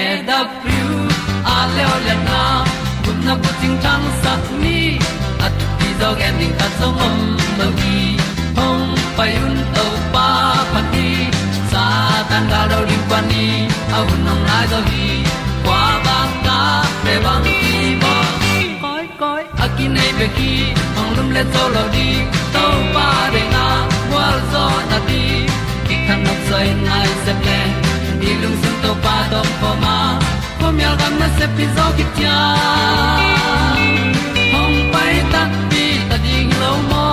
e da thru a le le na kun na ko ting tang sat ni at ti dog ending ta song om lo gi hong pai un to pa pa ti sa tan ga do ri pa ni. Au nong lai do gi kwa ba ta pe bang ki bo koi koi akin nei be ki ong lum le zo lo di to pa de na wa zo na ti. Ki kan nok sai nai se to pa to po ma po mi al gam na se pi zo ki tia hom pai ta pi ta ding lo mo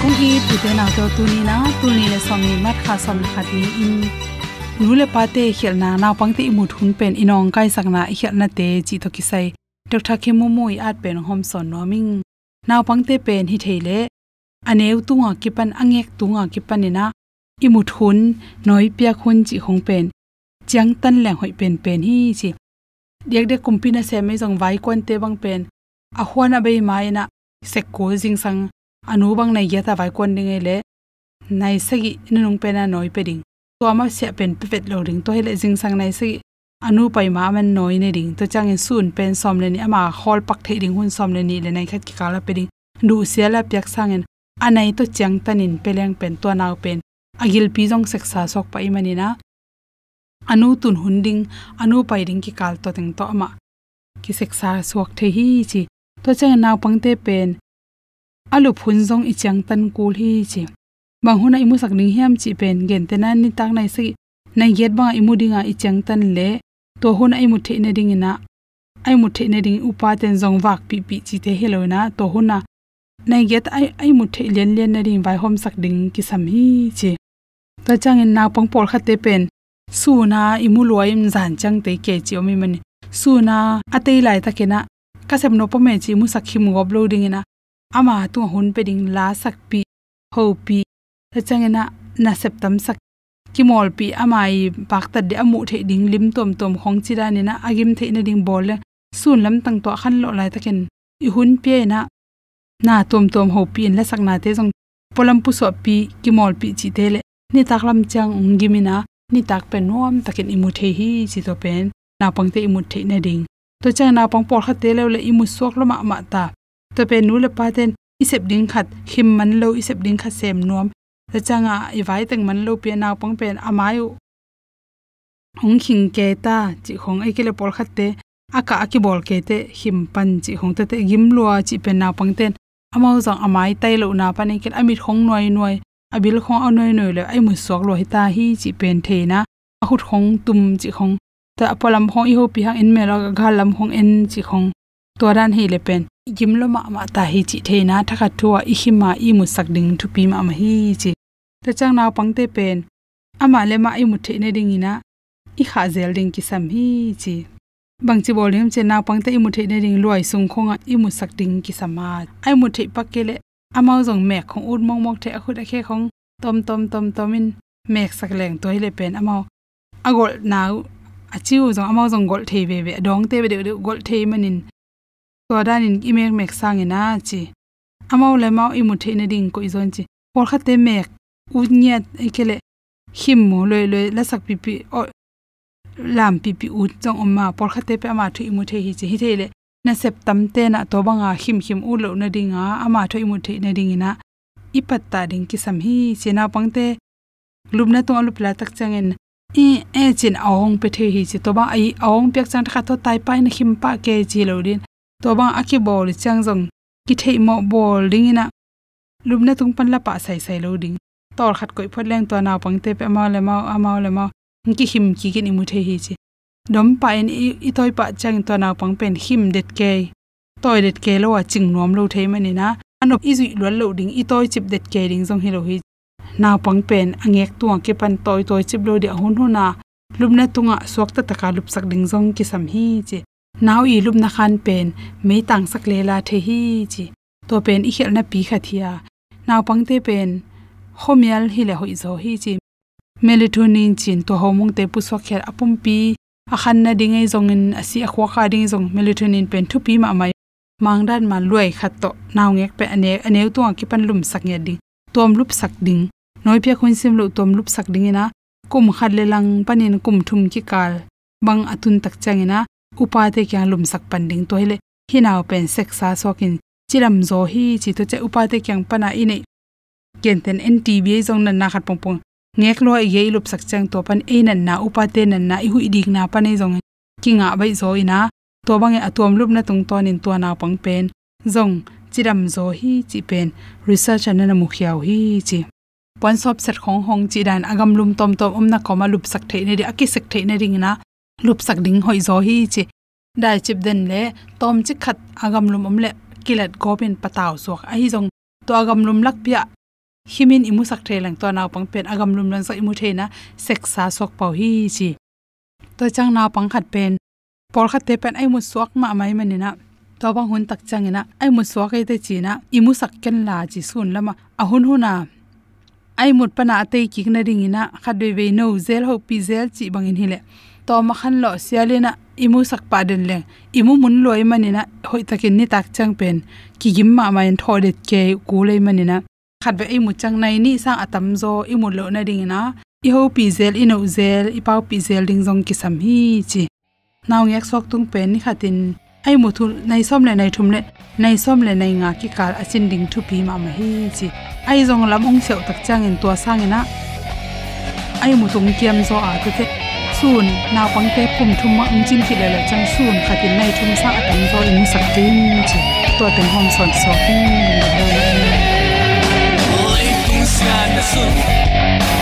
kung hi tu te na to tu ni na tu ni le som ni mat kha som khat ni in nu le pa te khel na na pang te mu thun pen inong kai sak na khel na te chi to ki sai tok tha ke mu i at pen hom son no ming naw pang te pen hi theile aneu tunga ki pan angek tunga ki i imu thun noi pia khun chi hong pen. Chiang tan leng hoi pen pen hi chi. Dek de kumpina se me jong vai kon te bang pen. A huana be mai na se ko jing sang. Anu bang nai ya ta vai kon ding e le. Nai se gi nung pen na noi pe ding. To ama se pen pe vet lo ding. To hele jing sang nai sagi anu pai ma man noi ne ding. To chang in sun pen som le ni. Ama hol pak the ding hun som le ni le. Nai khat ki kala pe ding. Du siala pyak sang en. Anai to chang tanin peleng pen. To naw pen agil pi jong seksa sok pa imanina anu tun hunding, anu pai ring ki kal to teng to ama. Ki seksa sok the hi chi, to chang na pangte pen. Alu phun jong i chang tan kul hi chi. Bang huna imu sak ning hiam chi pen, gen te na ni tak nai si nai get bang imu dinga i chang tan le, to hun ai mu the ne ding ina ai mu the na ding upa ten jong wak pi pi chi te helo na, to huna. Nai get ai ai mu the len len na ring vai hom sak ding ki sam hi chi ta chang in na pong por khate pen. Su na imu loim zan chang te ke chi omi mani. Su na atei lai ta kena. Kasem no po me chi mu sakhim gob lo ding ina. Ama tu hun pe ding la sak pi, ho pi. Ta chang ina na septam sak. Ki mol pi amai bakta de amu the ding lim tom tom khong chi dan ina. Na agim the na ding bol sun lam tang to khan lo lai takin i hun pe na na tom tom ho pi la sak na te jong polam pu so pi ki mol pi chi te le ni tak lam chang ung mina ni tak pen nuam takin imu the hi chi to pen. Na pang te imu the na ding. To cha na pang por kha te le le imu sok lo ma ah ma ta. To pe nu le pa ten, isep ding khat him man lo isep ding kha sem nuam. Ta changa i vai teng man lo pe na pang pen amayu hong khing ke ta, chi khong ai kele por kha te aka aki bol ke te him pan chi hong te te gim lua chi pen na pang ten amao zang amai tai lo na pan kel amit khong noi noi abil khong a noi noi le ai mu sok lo hita hi chi pen the na a khut khong tum chi khong ta apalam khong i ho pi hang in me la ga lam khong en chi khong to ran hi le pen. Gim lo ma ma ta hi chi. The na thakha thua i hi ma i mu sak ding thu pi ma ma hi chi ta chang na pang te pen. Ama le ma i mu the ne ding ina i kha zel ding ki sam hi chi. Bang chi bol hem che na pang te i mu the ne ding loi sung khong a i mu sak ding ki sama ai mu the pak ke le amao jong mek khong ut mong mok the khut a khe khong. Tom tom tom tomin mek sak leng toi le pen amao agol naw achiu jong amao jong gol thei be be dong te be de gol thei manin to dan in imek mek sang ina chi. Amao le mau imu the ne ding ko izon chi. Por khate mek u nyat ikele him mo le le la sak pi pi o, lam pi pi u chong oma por khate pe ama thu imu the hi chi. Hi the le na sep tam te na to banga him him u lo na dinga, ama tho imu the na ding ina ipat ta ding ki sam hi, chena pangte lubna to alu pla tak changen e e chin aong pe the hi chi to ba ai aong pek chang kha to tai pai na him pa ke ji lo din. To bang aki bol chang jong ki thei mo bol ding ina lumna tung pan la pa sai sai lo ding. Tor khat koi phot leng to na pang te pe ma le ma ama le ma ki him ki ki ni mu the hi chi dom pa in i toy pa chang to na pang pen him det ke. Toy det ke lo wa ching nom lo thei mani na. Anop izu lo lo ding i toy chip det ke ding jong hi lo hi. Na pang pen angek tuang ke pan toy toy chip lo de hun hu na. Lumna tunga swak ta taka lup sak ding jong ki sam hi chi. Naw i lup na khan pen me tang sak le la the hi chi. To pen i khel na pi kha thia naw pang te pen, homial hi le hoi zo hi chi. Melatonin chin to homung te pu so khel apum pi akhan na dingai zong in asi a khwa kha ding zong melatonin pen thu pi ma mai mangdan ma luai khat to naw ngek pe ane ane tu ang kipan lum sak nge ding. Tom lup sak ding. Noi pia khun sim lu tom lup sak ding ina. Kum khat le lang panin kum thum ki kal. Bang atun tak changina upa te kya lum sak pan ding. To hele hinaw pen sek sa sokin chiram zo hi chi to che upa te kyang pana ine. Kenten ntba zong na na khat pong pong ngek lo ye lup sak chang to pan ein an na, upa te nan na i hu dik na pan e zong e kinga bai zo ina to bange atom lup na tung ton in to na pang pen. Zong chiram zo hi chi pen. Research an na mu khiaw hi chi. Pon sop set khong hong chi dan agam lum tom tom om na koma lup sak thei ne ri aki sak thei ne ring na lup sak ding hoi zo hi chi. Dai chip den le, tom chi khat agam lum om le kilat gopin pataw sok a hi zong, to agam lum lak pia himin imu sak the lang to naw pang pen agam lum lan sa imu the na seksa sok pau hi chi. To chang naw pang khat pen. Por khat te pen ai mu sok ma mai manina to bang hun tak changina ai mu sok ai te chi na. Imu sak ken la chi sun lama. A hun huna ai mut pana ate ki na ringina khadwe ve no zel, ho pi zel chi bangin hile to ma khan lo sialina imu sak pa den le. Imu mun loi manina hoi takin ni tak chang pen. Ki gim ma ma en thodet ke ku le manina khatbe ai mu chang nai ni sang atam zo imu lo na ding na. I ho pi zel i no zel i pau pi zel ding jong ki sam hi chi. Naw ngek sok tung pen ni khatin. Ai mu thul nai som le nai thum le nai som le nai nga ki kal achin ding thu pi ma ma hi chi. Ai jong lam ong seo tak chang in tua sang ina ai mu tung kiam zo a thế, te. Sun na pang te phum thum ma ung chin ki le le chang sun khatin nai thum sa atam zo in sak tin chi. To ten hom son so hi sia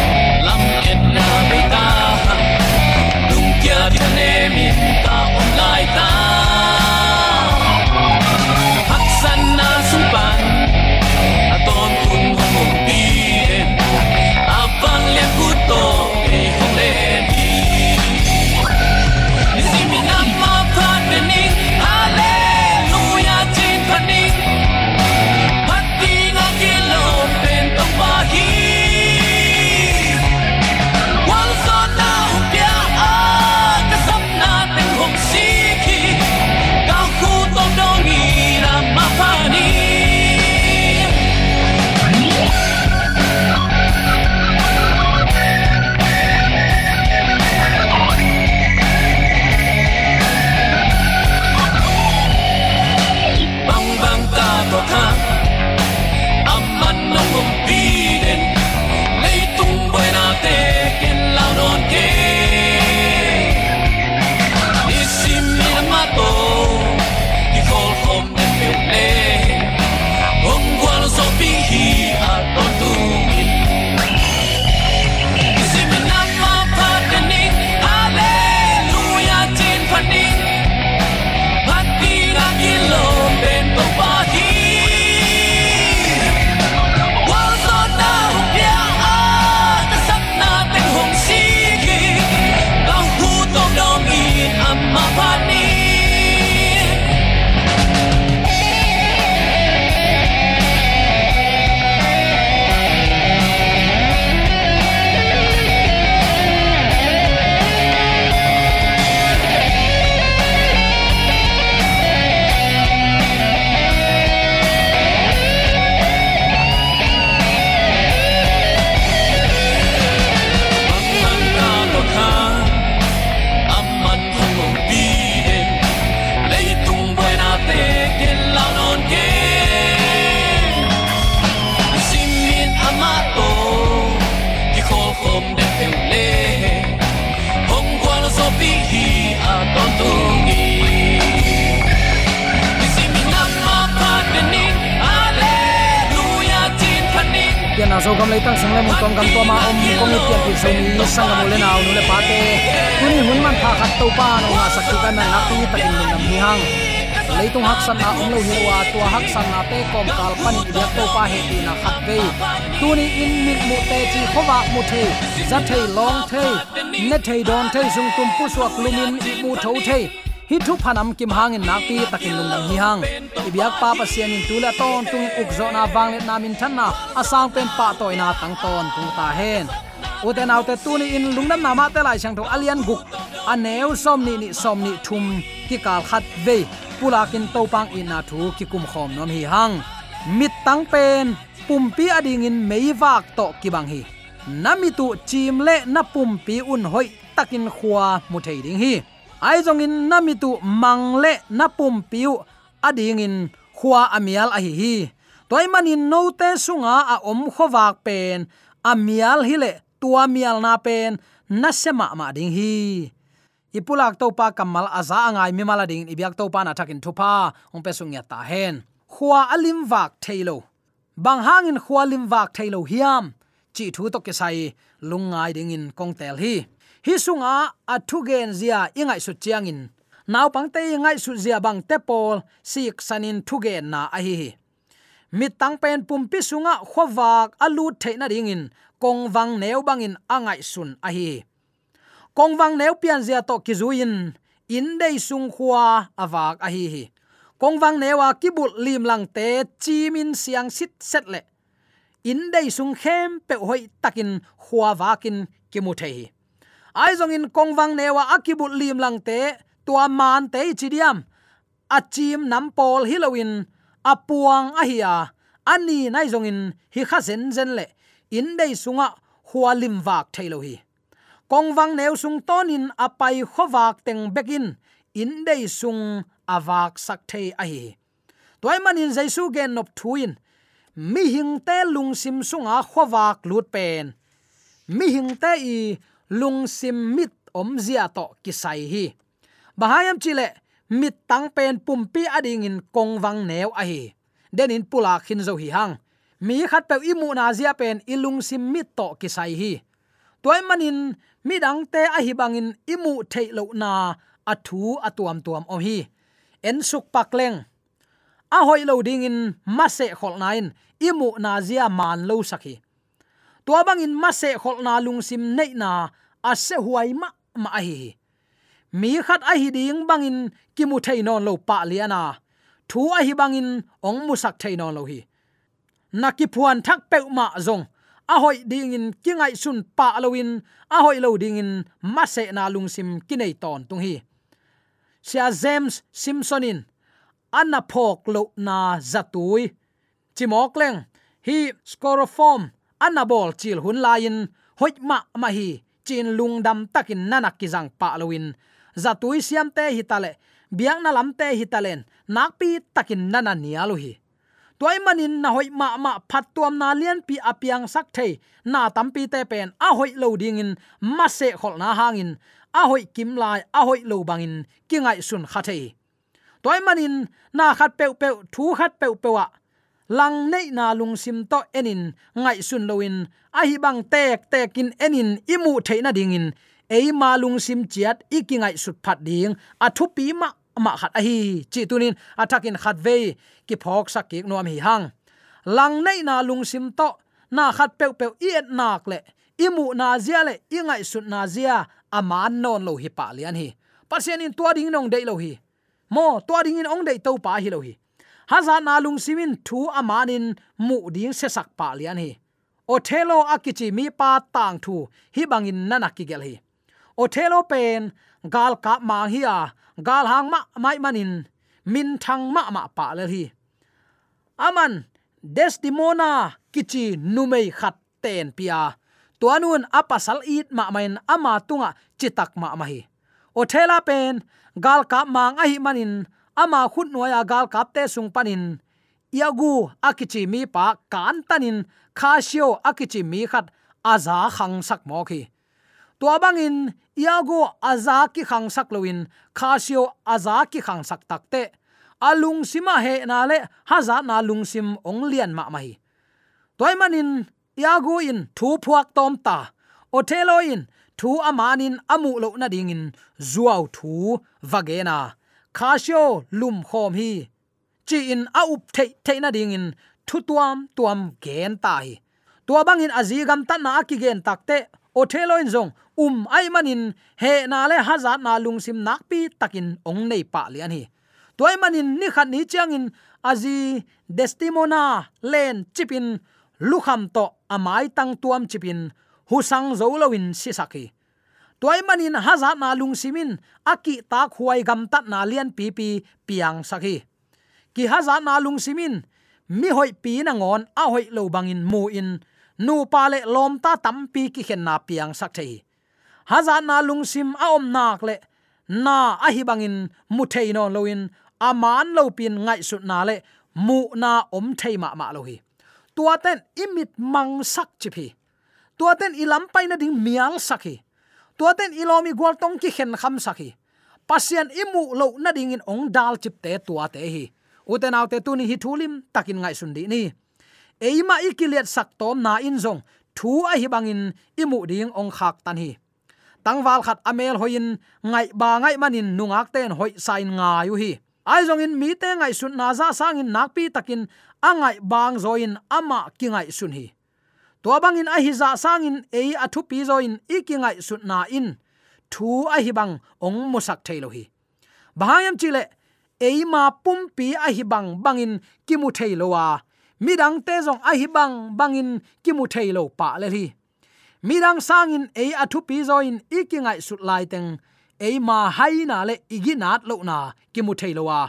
na so gam le tang sing le mun tom gam to ma om kong ni pian pi so ni sang gam le naw nu le pa te kuni hun man pha khat to pa no nga sak ka na na pi takin nam hi hang leitung hak san na om lo hi wa tua hak san na te kom kal pan ya to pa he ti na khat ve tu ni in mit mu te chi khowa mu the za thei long the ne thei don the sung tum pu suak lumin mu tho thei hi thu phanam kim hangin nakpi takin lung nam hi hang. Ibyak pa pa sian in tula ton tung uk zo na wang le na min than na. Asang pen pa toy na tang ton tung ta hen. Uten autte tuni in lungnam na ma te lai chang tho alian guk. Aneu som ni ni som ni thum ki kal khat ve. Pulakin to pang in na thu ki kum khom nom hi hang. Mit tang pen pumpi ading in meivak to ki bang hi. Namitu chim le na pumpi un hoi takin khuwa mu thei ding hi ai jong in namitu mangle na pum piu ading in khwa amial a hi. Hi toy manin no te sunga a om khowak pen, amial hile tua mial na pen, na sema ma ding hi. Ipulak to pa kamal aza angai mi mala ding ibyak to pa na thakin thupa ong pe sungya ta hen. Khwa alim wak thailo. Bang hangin khwa lim wak thailo hiam. Chi thu to ke sai, lungai ding in kong tel hi hi sunga athu gen zia ingai su chiang in naw pang te ingai su zia bang te pol, sik sanin thu gen na a hi mi tang pen pum pi sunga khowak alu theina ring in kong wang neu bang in angai sun a hi kong wang neu pian zia to kizuin. In dei sung khwa awak a hi hi kong wang newa kibul lim lang te chimin siang sit set le in dei sung khem pe hoi takin khwa wakin kimu thei ai zong in kongwang newa akibut lim lang te, tua man te chidiam achim nam pol hilowin apuang ahia. Ani nai zong in hi kha zen zen le. In dei sunga hualim wak thailo hi. Kongwang neu sung tonin apai khowak teng bekin in dei sung awak sak thei a hi toy manin jaisu gen nop thuin. Mi hing te lung sim sunga khowak lut pen. Mi hing te i lung sim mit om zia to kisai hi. Bahayam chile mit tang pen pumpi ading in kongwang neu a hi. Den in pula khin zo hi hang. Mi khat pe imu na zia pen ilung sim mit to kisai hi. Toy manin mi dang te a hi bangin imu thei lo na athu atuam tuam o hi. En suk pak leng. A hoi lo ding in mase khol nain imu na zia man lo sakhi tua bang in ma se khol na lung sim nei na ase huai ma ma hi. Mi khat a hi ding bangin ki mu thei non lo pa liana thu a hi bang in ong mu sak thei non lo hi. Na ki phuan thak pe ma zong. A hoi ding in ki ngai sun pa loin a hoi lo ding in ma se na lung sim ki nei ton tung hi. Sia james simpsonin anna phok lo na zatui chimok leng. Hi, scoroform anna bol chil hun lain, hoit ma ma hi, chin lungdam takin nanak ki jang pa loin zatui siam te hitale biang na lam te hitalen nakpi takin nana nialu hi. Toy manin na hoi ma ma phat tuam na lian pi apiang sak thei, na tampi te pen, a hoi lo ding in ma se khol na hangin, a hoi kim lai, a hoi lo bangin, kingai sun kha thei. Toy manin, na khat pe pe thu khat pe pewa lang nei na lung sim to enin, ngai sun loin a hi bang tek tekin enin, imu theina dingin. Ei ma lung sim chiat ikingai sut phat ding. A thu pi ma ma khat a hi. Chi tunin atakin khat ve ki phok sak ki nom hi hang. Lang nei na lung sim to, na khat pe pe iet nak le. Imu na zia le ingai sut na zia. Aman non lo hi pa lian hi. Pasien in tua ding nong dei lo hi. Mo, tua ding in ong dei to pa hi lo hi haza na lung simin thu amanin mu ding se sak pa lian hi. Othelo akichi mi pa tang thu, hi bangin nana ki gel hi. Othelo pen, gal ka ma hi a, gal hang ma, mai manin, min thang ma ma pa le hi. Aman desdemona kichi numei khat ten pia. Tuanun apasal it ma main ama tunga chitak ma ma hi. Othela pen, gal ka mang ahi manin ama khut noi agal kapte sung panin. Yagu akichi mi pa kan tanin. Khashio akichi mi khat aza khang sak mo khi. Tua bangin iago aza ki khang sak loin khashio aza ki khang sak takte alung sima he na le haza na lung sim ong lian ma mai toy manin, yagu in, thu phuak tom ta. Othelo in, thu amanin amu lo na ding in. Zuaw thu vagena khasio lum khom hi. Chi in a up thei thei na ding in thu tuam tuam gen tai tua bang in azi gam ta na ki gen takte o thelo in zong um ai manin he na le hazat na lungsim nak pi takin ong nei pa lian hi. Toy manin ni khat ni chang in azi destimona len chipin lukham to amai tang tuam chipin husang zo sisaki si toy manin haza na lungsimin aki ta khuai gam tat na lian pi pi piang sakhi. Ki haza na lungsimin mi hoi pi na ngon, a hoi lo bangin mu in, nu pa le lom ta tam pi ki khen na piang sak thei. Haza na lungsim a om nak le, na a hi bangin mu thei no loin aman lo pin ngai su na le, mu na om thei ma ma lo hi. Tua ten imit mang sak chi phi. Tua ten ilam pai na ding miang sakhi hi tuaten ilomi gwal tong ki khen kham sakhi pasien imu lo na ding in ong dal chip te tua te hi. Uten autte tu ni hi thulim, takin ngai sundi ni. Eima ikiliat sak tom na in zong, thu a hi bangin imu ding ong khak tan hi. Tangwal khat amel hoin ngai ba ngai manin nungak ten hoi sain nga yu hi. Ai zong in mi te ngai sun na za sang in nak pi takin angai bang zoin ama ki ngai sun hi to bang in a hi za sang in e athu pi zo in ikingai sun na in. Thu a hi bang ong musak thailo hi bahayam chile eima pumpi a hi bang bangin kimu theilowa. Midang te zong a hi bang bangin kimu thailo pa le hi midang sangin e athu pi zoin ikingai sut lai teng. E ma hai na le iginat lo na kimu theilowa.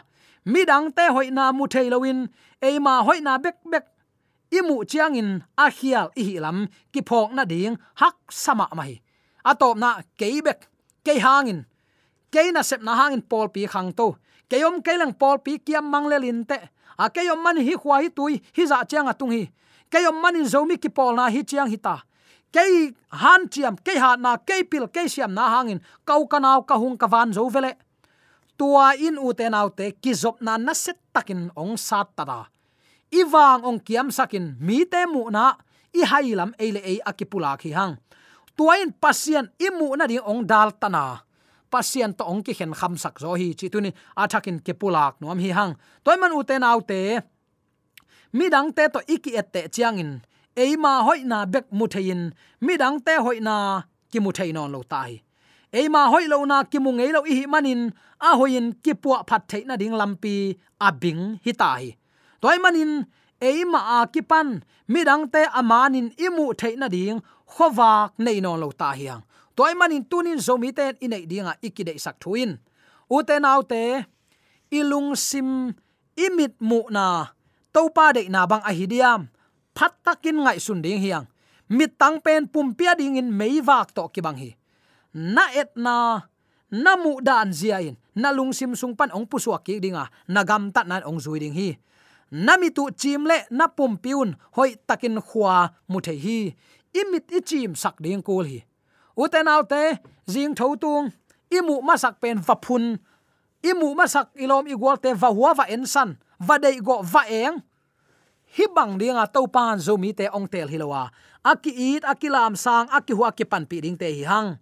Midang te hoina mu theiloin e ma hoi na bek bek imu chiang in a hial i hilam ki phok na ding, hak sama mai. Atop na keibek ke hangin. Ke na sep na hangin pol pi khang to. Keyom kelang pol pi kiam mangle lin te. A keyom man hi khwa hi tui, hi za chiang atung hi. Keyom man in zomi ki pol na hi chiang hi ta. Kei han chiam ke ha na ke pil ke siam na hangin. Kau kanau ka hung, ka van zo vele. Tua in u te nau te, ki zop na na set takin ong sat ta da iwang ong kiam sakin, mi te mu na, i hailam eile ei akipula khi hang. Tuain pasien imu na ding ong dal tana pasien to ong ki khen kham sak zo hi chi tuni athakin kepulak nom hi hang. Toy man uten autte mi dang te to iki ette chiangin eima hoina bek mu thein mi dang te hoina ki mu thein non lo tai eima hoi lo na ki mu ngei lo hi manin. A hoin ki puwa phat theina ding lampi abing hi tai toy manin eima a ki pan te amanin, imu theina ding, khowak nei non lo ta hiang. Toy manin tunin zomi te inei dinga ikide sak thuin. Ute naute ilung sim, imit mu na topa de na bang ahidiam phat takin ngai sun ding hiang. Mit tang pen pum pia ding in mei wak to ki bang hi. Na et na na mu dan zia in, na lung sim sung pan ong puswa ki dinga, na gam tat nan ong zui ding hi nami tu chim na pum piun hoi takin khwa muthe hi. Imit ichim sak ding kul hi. Uten autte jing thotung imu masak pen vaphun imu masak ilom igwal te va huwa va ensan va dei go va eng. Hi bang dinga to pan zo mi te ong tel hilowa aki it akilam sang aki hu ki pan pi ding te hi hang.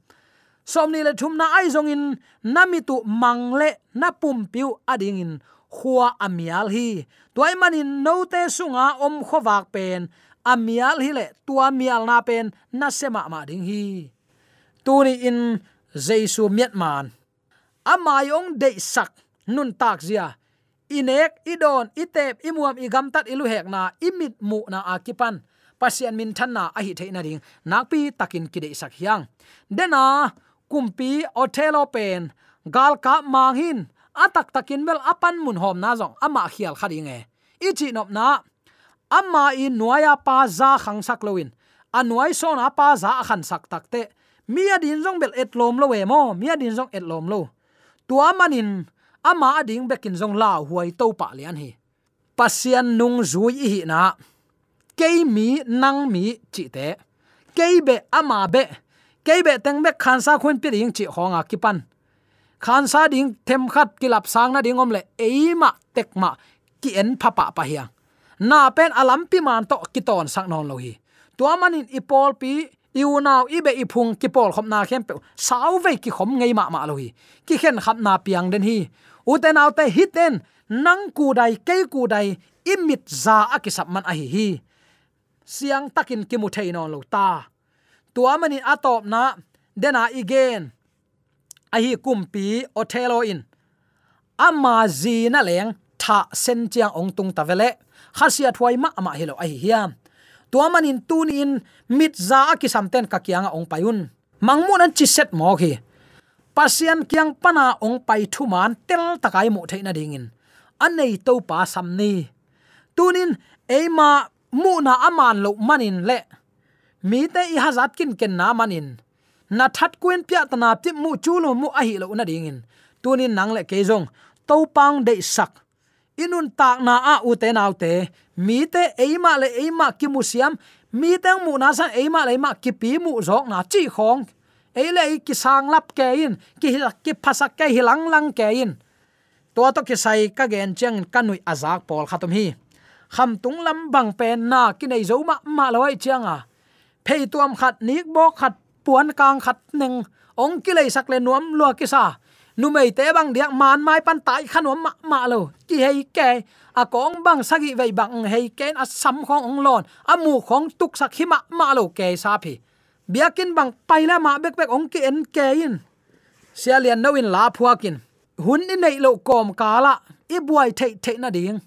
Somni le thumna ai zong in namitu mangle na pum piu ading in khua amial hi. Toy manin no te sunga om khowak pen. Amial hi le tua mial na pen na sema ma ding hi. Tuni in jaisu miat man amai ong de sak nun tak zia. Inek, idon, itep, imuam, igam tat, ilu hek na, imit mu na akipan. Pasian min than na a hi theina ding. Nakpi takin kide sak hiang. Dena, kumpi othelo pen. Gal ka manghin atak takin bel apan mun hom na zong ama khial khading e. Ichi nop na ama in nuaya pa za khang sak loin anuai son na pa za khan sak takte mia din jong bel et lom lo we mo, mia din jong et lom lo. Tua manin ama ading bekin jong la huai to pa lian hi. Pasian nung zui hi na. Ke mi, nang mi, chi te. Ke be ama be. Ke be teng be khan sa khun pi ring chi honga kipan khan sa ding, them khat, kilap sang na ding om le eima tekma ki en phapa pa hiang. Na pen alam pi man to ki ton sak non lo hi. To manin ipol pi, iu naw ibe ipung ki pol khom na khem pe sau ve ki khom ngei ma ma lo hi. Ki khen khap na piang den hi. U te naw te hit den nang ku dai ke ku dai imit za akisap man a hi hi. Siang takin ki mu thei non lo ta. Tua mani atop na dena igen ahi kumpi othelo in. Ama zi na leng, tha sen chiang ong tung tavele khasia thwai ma ama hilo ai hiam. Tua manin tun in, mit za ki samten ka kianga ong payun mangmun an chi set mo khi pasian kiang pana ong pai thu man tel takai mu theina dingin anei to pa samni tunin eima mu na aman lo manin le. Mi te i hazat kin ken na manin na that kuen pya tana ti mu chu lo mu a hi lo na tu tunin nang le ke jong to pang de sak. Inun tak na a u te nau te, mi te eima le eima ki mu siam, mi tang mu na san eima le ma ki pi mu jok na chi khong. Ei le ki sang lap ke in, ki ki phasak ke hilang lang ke in. To to ki sai ka gen cheng kanui azak pol khatum hi. Kham tung lam bang pen na ki nei zo ma ma loi chiang a. Phei tuam khat nik bo khat puan kang khat neng. Ong ki lei sak le nuam lua ki sa. Nu mei te bang diak man mai pan tai khanom ma ma lo. Ki hei ke. A kong bang sagi vei bang hei ken a sam khong ong lon. A mu khong tuk sak hi ma ma lo ke sa phi. Biakin bang paila ma bek bek ong ki en ke in. Sia lian no in la phuakin hun ni nei lo kom kala i buai thei thei na ding.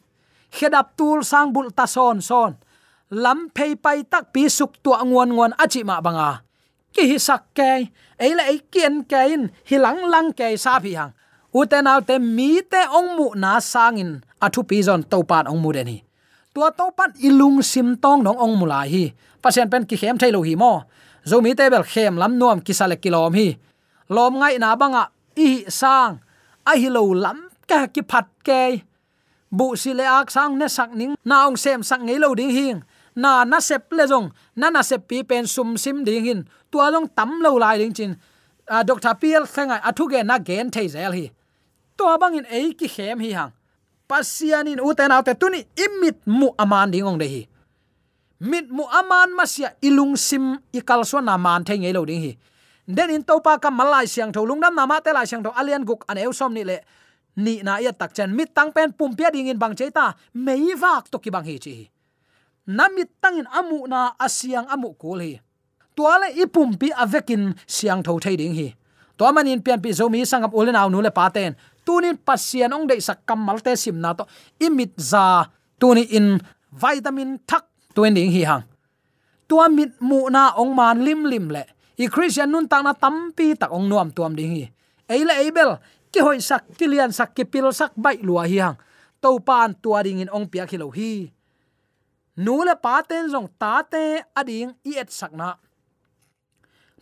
Khedap tul sang bul ta son son. Lam phei pai tak pi suk tu nguan nguan achi ma banga ki hi sak ke ei la ei kien ke in hi lang lang ke sa phi hang. U te nau te mi te ong mu na sangin athu pi zon to pat ong mu den hi. Tua to pat ilung sim tong nong ong mula hi. Pasien pen ki khem thailo hi mo. Zo mi te bel khem lam nuam ki sale kilom hi. Lom ngai na banga, i sang, a hi lo lam ka ki phat ke bu si le ak sang ne sak ning, na ong sem sak ngei lo ding hing na na sep le jong na na sep pi pen sum sim ding hin. Tua long tam lo lai ding chin. A doctor pl thengai athu à, ge na gen thei zel hi. To bang in ei ki khem hi hang. Pasian in uten autte tuni imit mu aman ding ong de hi. Mit mu aman masia ilung sim ikal so na man thei ngei lo ding hi. Den in topa ka malai siang tho lungnam na ma te lai siang tho alian guk an eu som ni le ni na ya tak chen. Mit tang pen pum pia ding in bang cheita mei vak to ki bang hi chi namit tangin amu na asiang amu kul hi. Tuale ipum pi avekin siang tho thei ding hi. To manin pian pi zomi sangap ulen aw nu le paten tunin pasian ong dei sak kamal te sim na to. Imit za tuni in vitamin thak tuen ding hi hang. Tua mit mu na ong man lim lim le. I christian nun tang na tampi tak ong nuam tuam ding hi. Eile eibel ki hoi sak kilian sak, ki pil sak bai lua hi hang. To pan tua ding in ong pia khilo hi nu paten jong tate ading i et na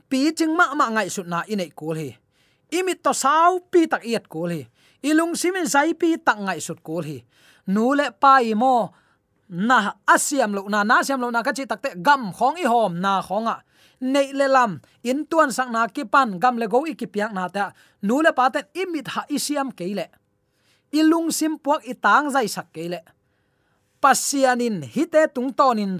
pi ching ma ma ngai su na inei kul hi imit to sau pi tak iet kul hi ilung simin sai pi tak ngai sut kul hi nule pai mo na asiam lo na na siam lo na ka chi takte gam khong i hom na khonga nei le lam in tuan sang na ki pan gam le go i ki piang na ta nule pa te imit ha isiam keile ilung sim puak itang zai sak keile pasianin hite tung tonin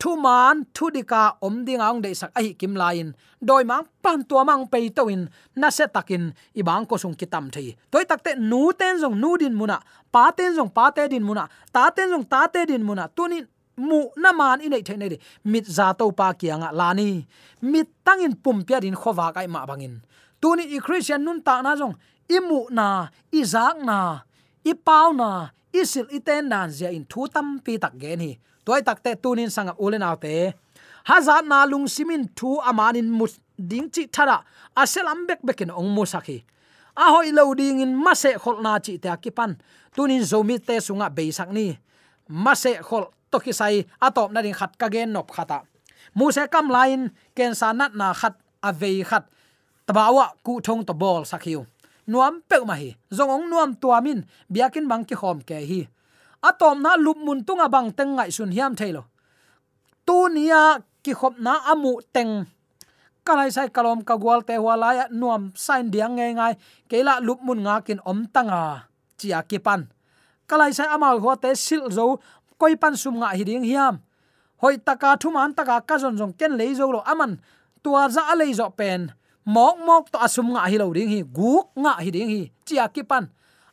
thu man thu dika om ding ang de sak ai kim lain doi mang pan tua mang pe to in na se takin i bang ko sung kitam thei. Toi takte nu ten jong nu din muna, pa ten jong pa te din muna, ta ten jong ta te din muna, tunin mu na man in nei nei mit za to pa kianga lani mit tangin pum pia din khowa kai ma bangin. Tuni i christian nun ta na jong imu na izak na i pau na isil iten nan zia in thu tam pi tak gen hi. Toy takte tunin sanga ulen autte hazat na lung simin thu amanin mut ding chi thara aselam bek bekin ong mu sakhi a hoi lo ding in mase khol na chi ta kipan tunin zomi te sunga be sak ni. Mase khol to ki sai atop na ding khat ka gen nop khata. Mu se kam lain ken sanat na khat avei khat. Tabawa ku thong to bol sakhiu nuam pe ma hi. Zong ong nuam tuamin biakin bang ki khom ke hi. Atom na lup mun tunga bang teng ngai sun hiam thailo tu nia ki khop na amu teng. Kalai sai kalom ka gwal te wala ya nuam sain diang nge ngai. Keila lup mun nga kin om tanga. Chia ki pan. Kalai sai amal ho te sil zo. Koi pan sum nga hi ding hiam. Hoi taka thuman taka ka zon zong ken lei zo lo aman. Tua za lei zo pen mok mok to asum nga hi lo ding hi, guk nga hi ding hi, chia ki pan.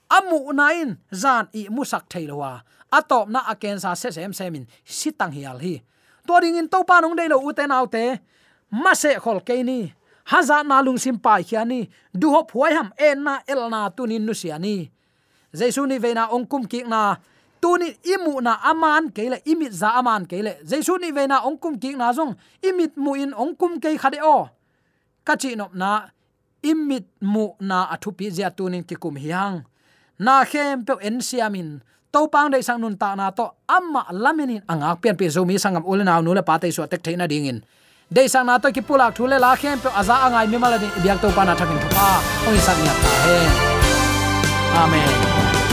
Amu nain zan i musak theilowa atop na aken sa se sem semin sitang hial hi to ding in to pa nong dei lo uten autte ma se khol ke ni. Haza na lung sim pa khiani du hop huai ham en na el na tunin nu siani jaisu ni veina ong kum ki na tuni imu na aman keile imit za aman keile jaisu ni veina ong kum ki na zong imit mu in ong kum ke khade o kachi nop na, imit mu na athu pi zia tunin ki kum hiang. Na khem pe en siamin to pang dei sang nun ta na to, amma laminin anga pian pe zomi sangam ulna nu le patai so tek theina dingin dei sang na to ki pulak thule la khem pe aza angai mi mala ni biak to pa na thakin thupa oi sang ya ta he. Amen.